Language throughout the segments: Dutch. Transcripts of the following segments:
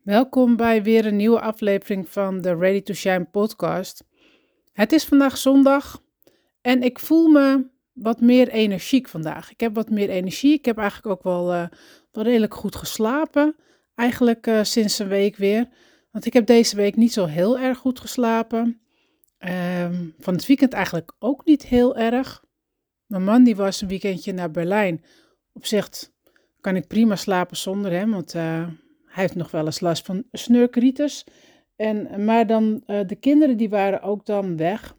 Welkom bij weer een nieuwe aflevering van de Ready to Shine podcast. Het is vandaag zondag en ik voel me wat meer energiek vandaag. Ik heb wat meer energie. Ik heb eigenlijk ook wel, wel redelijk goed geslapen. Eigenlijk uh, sinds een week weer. Want ik heb deze week niet zo heel erg goed geslapen. Um, van het weekend eigenlijk ook niet heel erg. Mijn man die was een weekendje naar Berlijn. Op zich kan ik prima slapen zonder hem, want uh, hij heeft nog wel eens last van snurkritis. En, maar dan, uh, de kinderen die waren ook dan weg.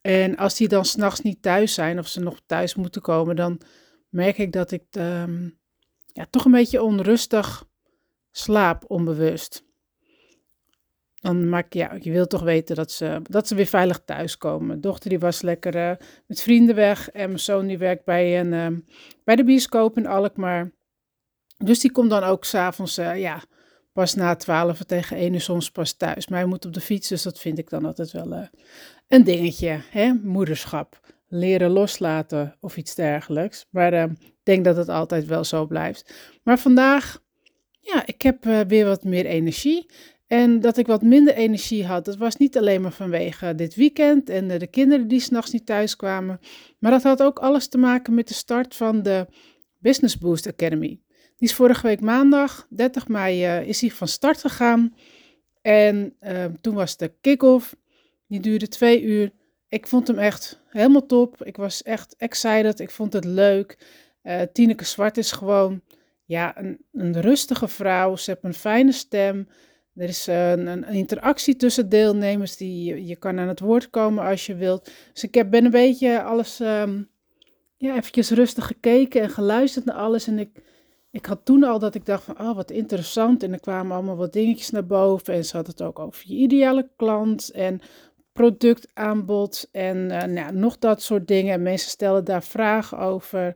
En als die dan s'nachts niet thuis zijn of ze nog thuis moeten komen, dan merk ik dat ik um, ja, toch een beetje onrustig slaap, onbewust. Dan maak ja, je wil toch weten dat ze, dat ze weer veilig thuiskomen. Mijn dochter die was lekker uh, met vrienden weg en mijn zoon die werkt bij, een, uh, bij de bioscoop in Alkmaar. Dus die komt dan ook s'avonds, uh, ja, pas na twaalf tegen één uur soms pas thuis. Maar hij moet op de fiets, dus dat vind ik dan altijd wel uh, een dingetje. Hè? Moederschap, leren loslaten of iets dergelijks. Maar uh, ik denk dat het altijd wel zo blijft. Maar vandaag, ja, ik heb uh, weer wat meer energie. En dat ik wat minder energie had, dat was niet alleen maar vanwege dit weekend en de kinderen die s'nachts niet thuis kwamen. Maar dat had ook alles te maken met de start van de Business Boost Academy. Die is vorige week maandag, 30 mei, uh, is hij van start gegaan. En uh, toen was de kick-off. Die duurde twee uur. Ik vond hem echt helemaal top. Ik was echt excited. Ik vond het leuk. Uh, Tineke Zwart is gewoon ja, een, een rustige vrouw. Ze heeft een fijne stem. Er is een, een, interactie tussen deelnemers. Die, je kan aan het woord komen als je wilt. Dus ik heb, ben een beetje alles um, ja, eventjes rustig gekeken en geluisterd naar alles. En ik ik had toen al dat ik dacht van, oh wat interessant. En er kwamen allemaal wat dingetjes naar boven. En ze had het ook over je ideale klant en productaanbod en uh, nou, nog dat soort dingen. En mensen stellen daar vragen over.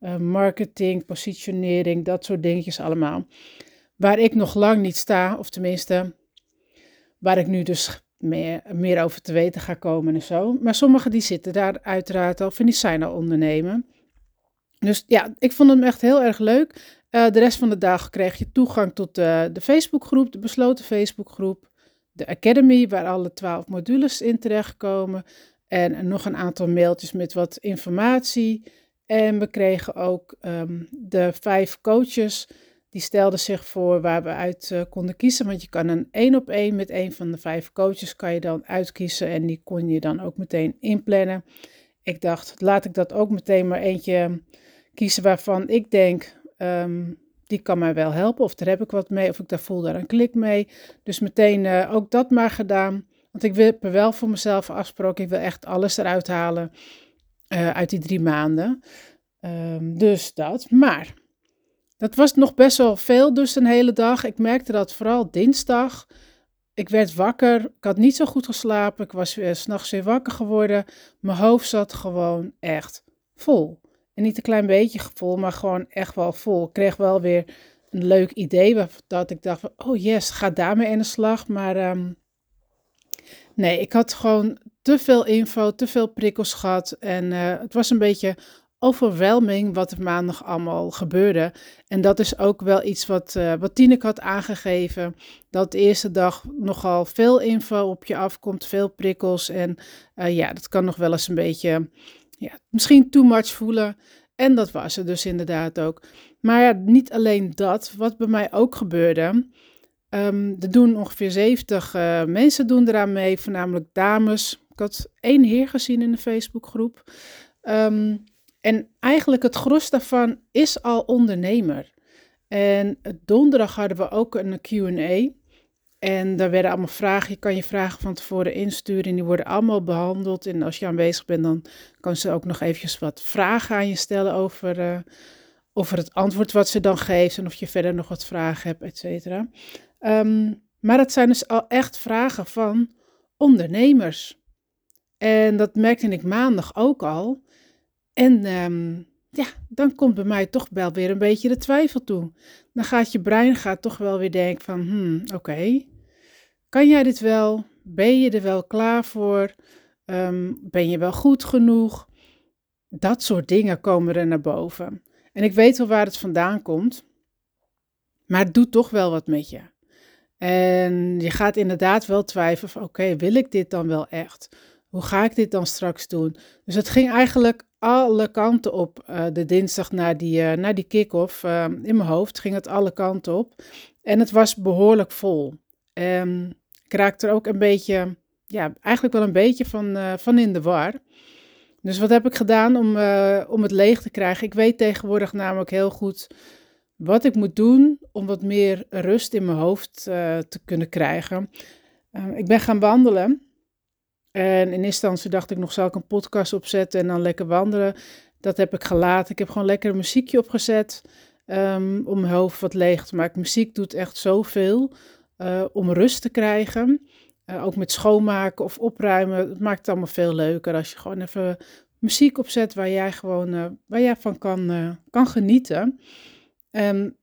Uh, marketing, positionering, dat soort dingetjes allemaal. Waar ik nog lang niet sta, of tenminste, waar ik nu dus meer, meer over te weten ga komen en zo. Maar sommigen die zitten daar uiteraard al, van die zijn al ondernemen. Dus ja, ik vond hem echt heel erg leuk. Uh, de rest van de dag kreeg je toegang tot uh, de Facebookgroep, de besloten Facebookgroep, de Academy, waar alle twaalf modules in terechtkomen. En nog een aantal mailtjes met wat informatie. En we kregen ook um, de vijf coaches. Die stelden zich voor waar we uit uh, konden kiezen. Want je kan een één op één met een van de vijf coaches kan je dan uitkiezen. En die kon je dan ook meteen inplannen. Ik dacht, laat ik dat ook meteen maar eentje kiezen waarvan ik denk, um, die kan mij wel helpen. Of daar heb ik wat mee, of ik daar voel daar een klik mee. Dus meteen uh, ook dat maar gedaan. Want ik heb er wel voor mezelf afgesproken, ik wil echt alles eruit halen uh, uit die drie maanden. Um, dus dat. Maar dat was nog best wel veel, dus een hele dag. Ik merkte dat vooral dinsdag. Ik werd wakker, ik had niet zo goed geslapen, ik was weer s'nachts weer wakker geworden. Mijn hoofd zat gewoon echt vol. En niet een klein beetje vol, maar gewoon echt wel vol. Ik kreeg wel weer een leuk idee, dat ik dacht oh yes, ga daarmee in de slag. Maar um, nee, ik had gewoon te veel info, te veel prikkels gehad. En uh, het was een beetje overwhelming wat er maandag allemaal gebeurde. En dat is ook wel iets wat, uh, wat Tineke had aangegeven. Dat de eerste dag nogal veel info op je afkomt, veel prikkels. En uh, ja, dat kan nog wel eens een beetje ja, misschien too much voelen. En dat was er dus inderdaad ook. Maar ja, niet alleen dat, wat bij mij ook gebeurde. Um, er doen ongeveer 70 uh, mensen doen eraan mee, voornamelijk dames. Ik had één heer gezien in de Facebookgroep. Um, en eigenlijk het gros daarvan is al ondernemer. En donderdag hadden we ook een Q&A. En daar werden allemaal vragen. Je kan je vragen van tevoren insturen en die worden allemaal behandeld. En als je aanwezig bent, dan kan ze ook nog eventjes wat vragen aan je stellen over, uh, over het antwoord wat ze dan geeft. En of je verder nog wat vragen hebt, et cetera. Um, maar dat zijn dus al echt vragen van ondernemers. En dat merkte ik maandag ook al. En um, ja, dan komt bij mij toch wel weer een beetje de twijfel toe. Dan gaat je brein gaat toch wel weer denken van, hmm, oké, kan jij dit wel? Ben je er wel klaar voor? Um, ben je wel goed genoeg? Dat soort dingen komen er naar boven. En ik weet wel waar het vandaan komt, maar het doet toch wel wat met je. En je gaat inderdaad wel twijfelen van oké, wil ik dit dan wel echt? Hoe ga ik dit dan straks doen? Dus het ging eigenlijk alle kanten op uh, de dinsdag na die, uh, die kick-off. Uh, in mijn hoofd ging het alle kanten op. En het was behoorlijk vol. En ik raakte er ook een beetje, ja, eigenlijk wel een beetje van, van in de war. Dus wat heb ik gedaan om, om het leeg te krijgen? Ik weet tegenwoordig namelijk heel goed wat ik moet doen om wat meer rust in mijn hoofd te kunnen krijgen. ik ben gaan wandelen. En in eerste instantie dacht ik nog, zal ik een podcast opzetten en dan lekker wandelen. Dat heb ik gelaten. Ik heb gewoon lekker een muziekje opgezet um, om mijn hoofd wat leeg te maken. Muziek doet echt zoveel uh, om rust te krijgen. Uh, ook met schoonmaken of opruimen. Het maakt het allemaal veel leuker als je gewoon even muziek opzet waar jij gewoon uh, waar jij van kan, kan genieten. Um,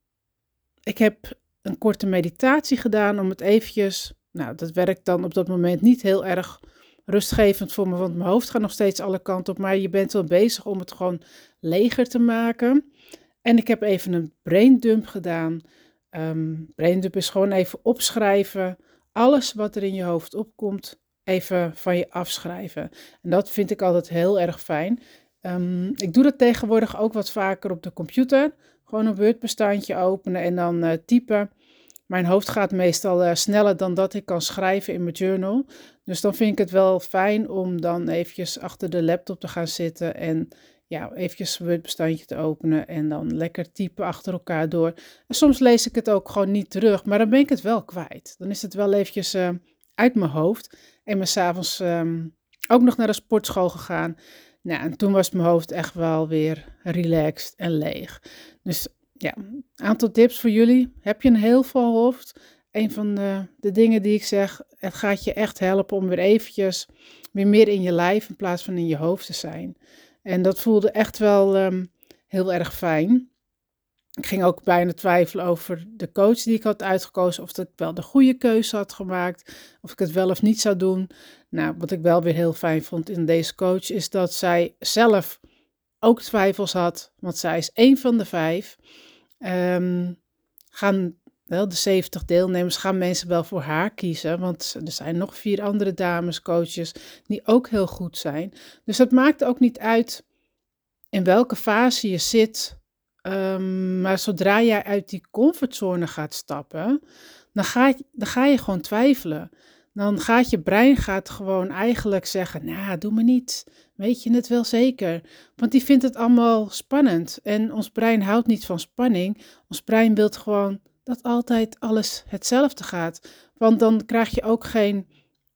ik heb een korte meditatie gedaan om het eventjes. Nou, dat werkt dan op dat moment niet heel erg rustgevend voor me, want mijn hoofd gaat nog steeds alle kanten op. Maar je bent wel bezig om het gewoon leger te maken. En ik heb even een braindump gedaan. Um, braindump is gewoon even opschrijven. Alles wat er in je hoofd opkomt, even van je afschrijven. En dat vind ik altijd heel erg fijn. Um, ik doe dat tegenwoordig ook wat vaker op de computer. Gewoon een Word-bestandje openen en dan uh, typen. Mijn hoofd gaat meestal uh, sneller dan dat ik kan schrijven in mijn journal. Dus dan vind ik het wel fijn om dan eventjes achter de laptop te gaan zitten en ja, eventjes een Word-bestandje te openen en dan lekker typen achter elkaar door. En soms lees ik het ook gewoon niet terug, maar dan ben ik het wel kwijt. Dan is het wel eventjes uh, uit mijn hoofd. En ben s'avonds um, ook nog naar de sportschool gegaan. Nou, en toen was mijn hoofd echt wel weer relaxed en leeg. Dus ja, aantal tips voor jullie. Heb je een heel vol hoofd? Een van de, de dingen die ik zeg, het gaat je echt helpen om weer eventjes weer meer in je lijf in plaats van in je hoofd te zijn. En dat voelde echt wel um, heel erg fijn. Ik ging ook bijna twijfelen over de coach die ik had uitgekozen, of ik wel de goede keuze had gemaakt, of ik het wel of niet zou doen. Nou, wat ik wel weer heel fijn vond in deze coach, is dat zij zelf ook twijfels had, want zij is één van de vijf. Um, gaan wel de 70 deelnemers, gaan mensen wel voor haar kiezen. Want er zijn nog vier andere dames, coaches, die ook heel goed zijn. Dus dat maakt ook niet uit in welke fase je zit. Um, maar zodra jij uit die comfortzone gaat stappen, dan ga, je, dan ga je gewoon twijfelen. Dan gaat je brein gaat gewoon eigenlijk zeggen, nou, doe me niet. Weet je het wel zeker? Want die vindt het allemaal spannend. En ons brein houdt niet van spanning. Ons brein wil gewoon dat altijd alles hetzelfde gaat. Want dan krijg je ook geen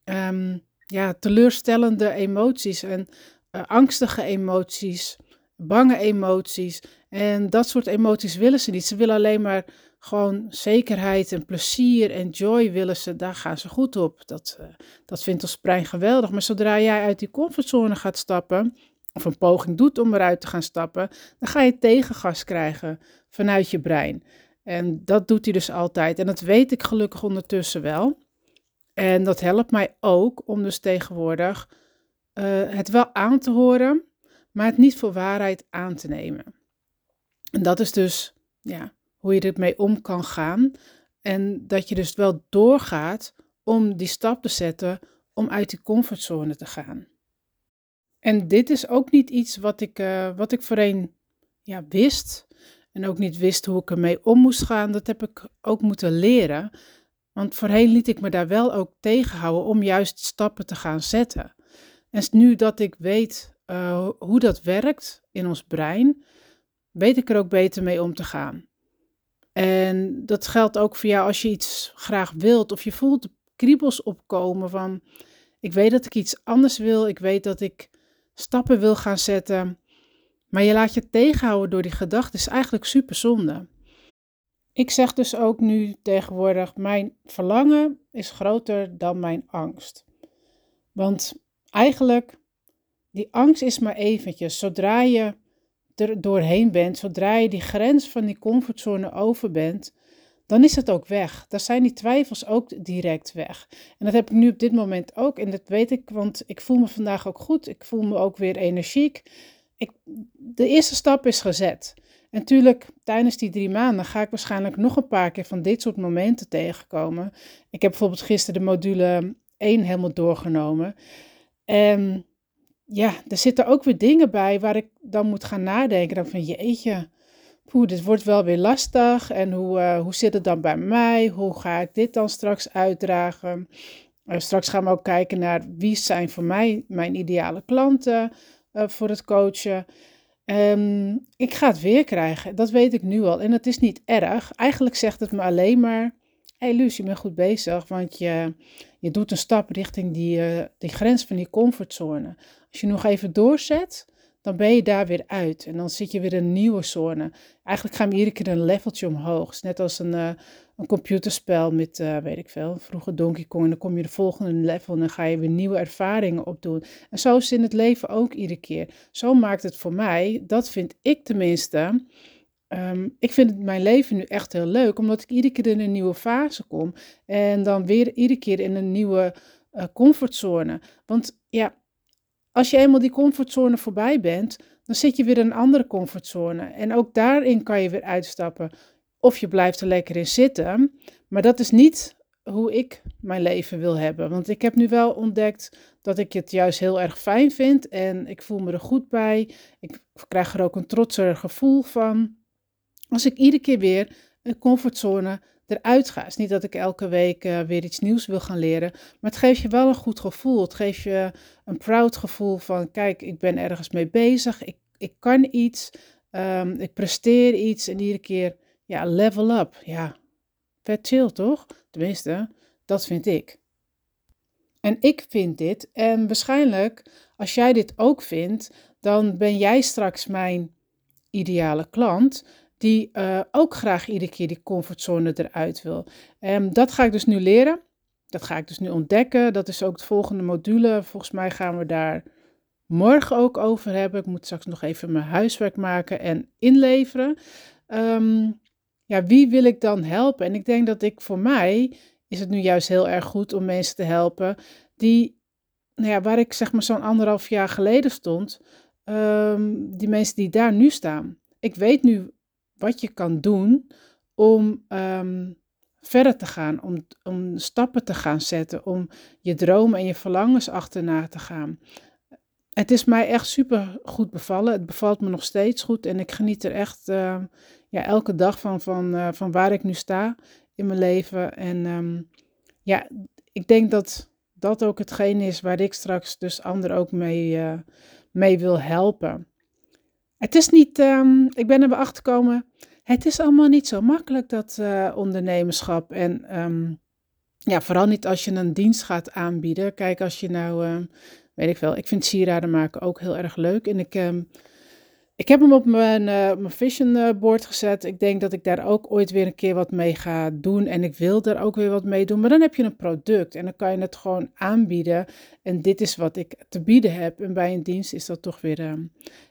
um, ja, teleurstellende emoties en uh, angstige emoties, bange emoties. En dat soort emoties willen ze niet. Ze willen alleen maar gewoon zekerheid en plezier en joy willen ze, daar gaan ze goed op. Dat, uh, dat vindt ons brein geweldig. Maar zodra jij uit die comfortzone gaat stappen, of een poging doet om eruit te gaan stappen, dan ga je tegengas krijgen vanuit je brein. En dat doet hij dus altijd. En dat weet ik gelukkig ondertussen wel. En dat helpt mij ook om dus tegenwoordig uh, het wel aan te horen, maar het niet voor waarheid aan te nemen. En dat is dus ja, hoe je ermee om kan gaan. En dat je dus wel doorgaat om die stap te zetten om uit die comfortzone te gaan. En dit is ook niet iets wat ik, uh, wat ik voorheen ja, wist en ook niet wist hoe ik ermee om moest gaan. Dat heb ik ook moeten leren. Want voorheen liet ik me daar wel ook tegenhouden om juist stappen te gaan zetten. En nu dat ik weet uh, hoe dat werkt in ons brein, weet ik er ook beter mee om te gaan. En dat geldt ook voor jou als je iets graag wilt of je voelt kriebels opkomen van ik weet dat ik iets anders wil, ik weet dat ik stappen wil gaan zetten, maar je laat je tegenhouden door die gedachten is eigenlijk super zonde. Ik zeg dus ook nu tegenwoordig, mijn verlangen is groter dan mijn angst. Want eigenlijk, die angst is maar eventjes. Zodra je er doorheen bent, zodra je die grens van die comfortzone over bent, dan is het ook weg. Dan zijn die twijfels ook direct weg. En dat heb ik nu op dit moment ook. En dat weet ik, want ik voel me vandaag ook goed. Ik voel me ook weer energiek. Ik, de eerste stap is gezet. En natuurlijk, tijdens die drie maanden ga ik waarschijnlijk nog een paar keer van dit soort momenten tegenkomen. Ik heb bijvoorbeeld gisteren de module 1 helemaal doorgenomen. En ja, er zitten ook weer dingen bij waar ik dan moet gaan nadenken. Dan van jeetje, poeh, dit wordt wel weer lastig. En hoe, uh, hoe zit het dan bij mij? Hoe ga ik dit dan straks uitdragen? Uh, straks gaan we ook kijken naar wie zijn voor mij mijn ideale klanten uh, voor het coachen. Um, ik ga het weer krijgen, dat weet ik nu al. En het is niet erg. Eigenlijk zegt het me alleen maar: hey Luus, je bent goed bezig, want je, je doet een stap richting die, uh, die grens van die comfortzone. Als je nog even doorzet, dan ben je daar weer uit. En dan zit je weer een nieuwe zone. Eigenlijk gaan we iedere keer een leveltje omhoog. Is net als een, uh, een computerspel met, uh, weet ik veel, vroeger Donkey Kong. En dan kom je de volgende level en dan ga je weer nieuwe ervaringen opdoen. En zo is het in het leven ook iedere keer. Zo maakt het voor mij, dat vind ik tenminste... Um, ik vind mijn leven nu echt heel leuk, omdat ik iedere keer in een nieuwe fase kom. En dan weer iedere keer in een nieuwe uh, comfortzone. Want ja, als je eenmaal die comfortzone voorbij bent, dan zit je weer in een andere comfortzone. En ook daarin kan je weer uitstappen. Of je blijft er lekker in zitten. Maar dat is niet hoe ik mijn leven wil hebben. Want ik heb nu wel ontdekt dat ik het juist heel erg fijn vind. En ik voel me er goed bij. Ik krijg er ook een trotser gevoel van. Als ik iedere keer weer een comfortzone eruit ga. Is niet dat ik elke week uh, weer iets nieuws wil gaan leren, maar het geeft je wel een goed gevoel. Het geeft je een proud gevoel van, kijk, ik ben ergens mee bezig, ik, ik kan iets, um, ik presteer iets en iedere keer, ja, level up. Ja, vet chill toch? Tenminste, dat vind ik. En ik vind dit, en waarschijnlijk als jij dit ook vindt, dan ben jij straks mijn ideale klant die uh, ook graag iedere keer die comfortzone eruit wil. Um, dat ga ik dus nu leren. Dat ga ik dus nu ontdekken. Dat is ook de volgende module. Volgens mij gaan we daar morgen ook over hebben. Ik moet straks nog even mijn huiswerk maken en inleveren. Um, ja, wie wil ik dan helpen? En ik denk dat ik voor mij is het nu juist heel erg goed om mensen te helpen die, nou ja, waar ik zeg maar zo'n anderhalf jaar geleden stond, um, die mensen die daar nu staan. Ik weet nu wat je kan doen om um, verder te gaan, om, om stappen te gaan zetten, om je dromen en je verlangens achterna te gaan. Het is mij echt super goed bevallen. Het bevalt me nog steeds goed en ik geniet er echt uh, ja, elke dag van, van, uh, van waar ik nu sta in mijn leven. En um, ja, ik denk dat dat ook hetgeen is waar ik straks dus anderen ook mee, uh, mee wil helpen. Het is niet, um, ik ben er achter gekomen, het is allemaal niet zo makkelijk dat uh, ondernemerschap. En um, ja, vooral niet als je een dienst gaat aanbieden. Kijk, als je nou, uh, weet ik wel, ik vind sieraden maken ook heel erg leuk. En ik, ik heb hem op mijn, uh, mijn vision eh, board gezet. Ik denk dat ik daar ook ooit weer een keer wat mee ga doen. En ik wil daar ook weer wat mee doen. Maar dan heb je een product en dan kan je het gewoon aanbieden. En dit is wat ik te bieden heb. En bij een dienst is dat toch weer uh,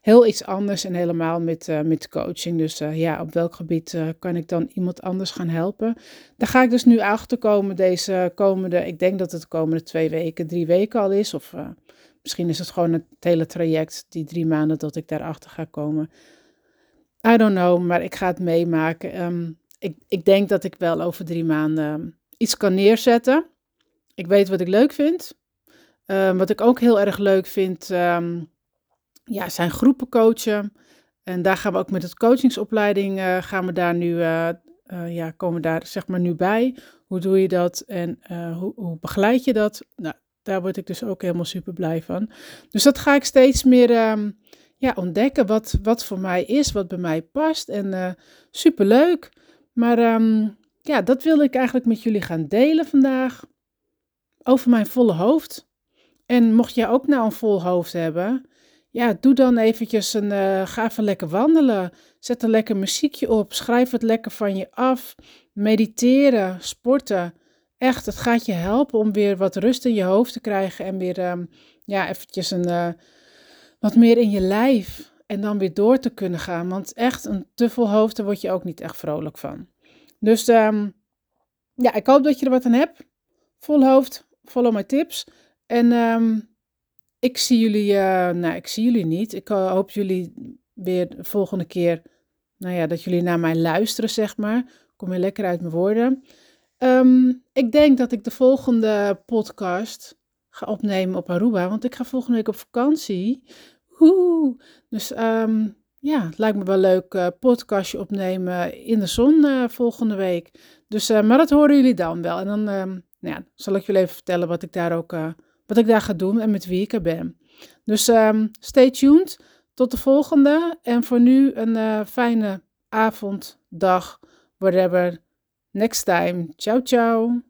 heel iets anders. En helemaal met, uh, met coaching. Dus ja, op welk gebied kan ik dan iemand anders gaan helpen? Daar ga ik dus nu achter komen deze komende, ik denk dat het de komende twee weken, drie weken al is. Of Misschien is het gewoon het hele traject, die drie maanden dat ik daarachter ga komen. I don't know, maar ik ga het meemaken. Um, ik, ik denk dat ik wel over drie maanden iets kan neerzetten. Ik weet wat ik leuk vind. Um, wat ik ook heel erg leuk vind, ja, zijn groepen coachen. En daar gaan we ook met het coachingsopleiding, uh, gaan we daar nu, uh, ja, komen daar zeg maar nu bij. Hoe doe je dat en hoe, hoe begeleid je dat? Nou, daar word ik dus ook helemaal super blij van. Dus dat ga ik steeds meer um, ja, ontdekken. Wat, wat voor mij is, wat bij mij past. En uh, super leuk. Maar um, ja, dat wil ik eigenlijk met jullie gaan delen vandaag. Over mijn volle hoofd. En mocht jij ook nou een vol hoofd hebben, ja, doe dan eventjes een, uh, ga even lekker wandelen. Zet een lekker muziekje op. Schrijf het lekker van je af. Mediteren, sporten. Echt, het gaat je helpen om weer wat rust in je hoofd te krijgen en weer um, ja, eventjes een, uh, wat meer in je lijf en dan weer door te kunnen gaan. Want echt een te vol hoofd, daar word je ook niet echt vrolijk van. Dus um, ja, ik hoop dat je er wat aan hebt. Vol hoofd, follow my tips. En um, ik zie jullie, uh, nou ik zie jullie niet. Ik uh, hoop jullie weer de volgende keer nou ja, dat jullie naar mij luisteren, zeg maar. Kom je lekker uit mijn woorden. Ehm, ik denk dat ik de volgende podcast ga opnemen op Aruba, want ik ga volgende week op vakantie. Dus um, ja, het lijkt me wel leuk uh, podcastje opnemen in de zon uh, volgende week. Dus, uh, maar dat horen jullie dan wel. En dan nou ja, zal ik jullie even vertellen wat ik daar ook wat ik daar ga doen en met wie ik er ben. Dus stay tuned. Tot de volgende. En voor nu een fijne avond, dag, whatever. Next time. Ciao, ciao.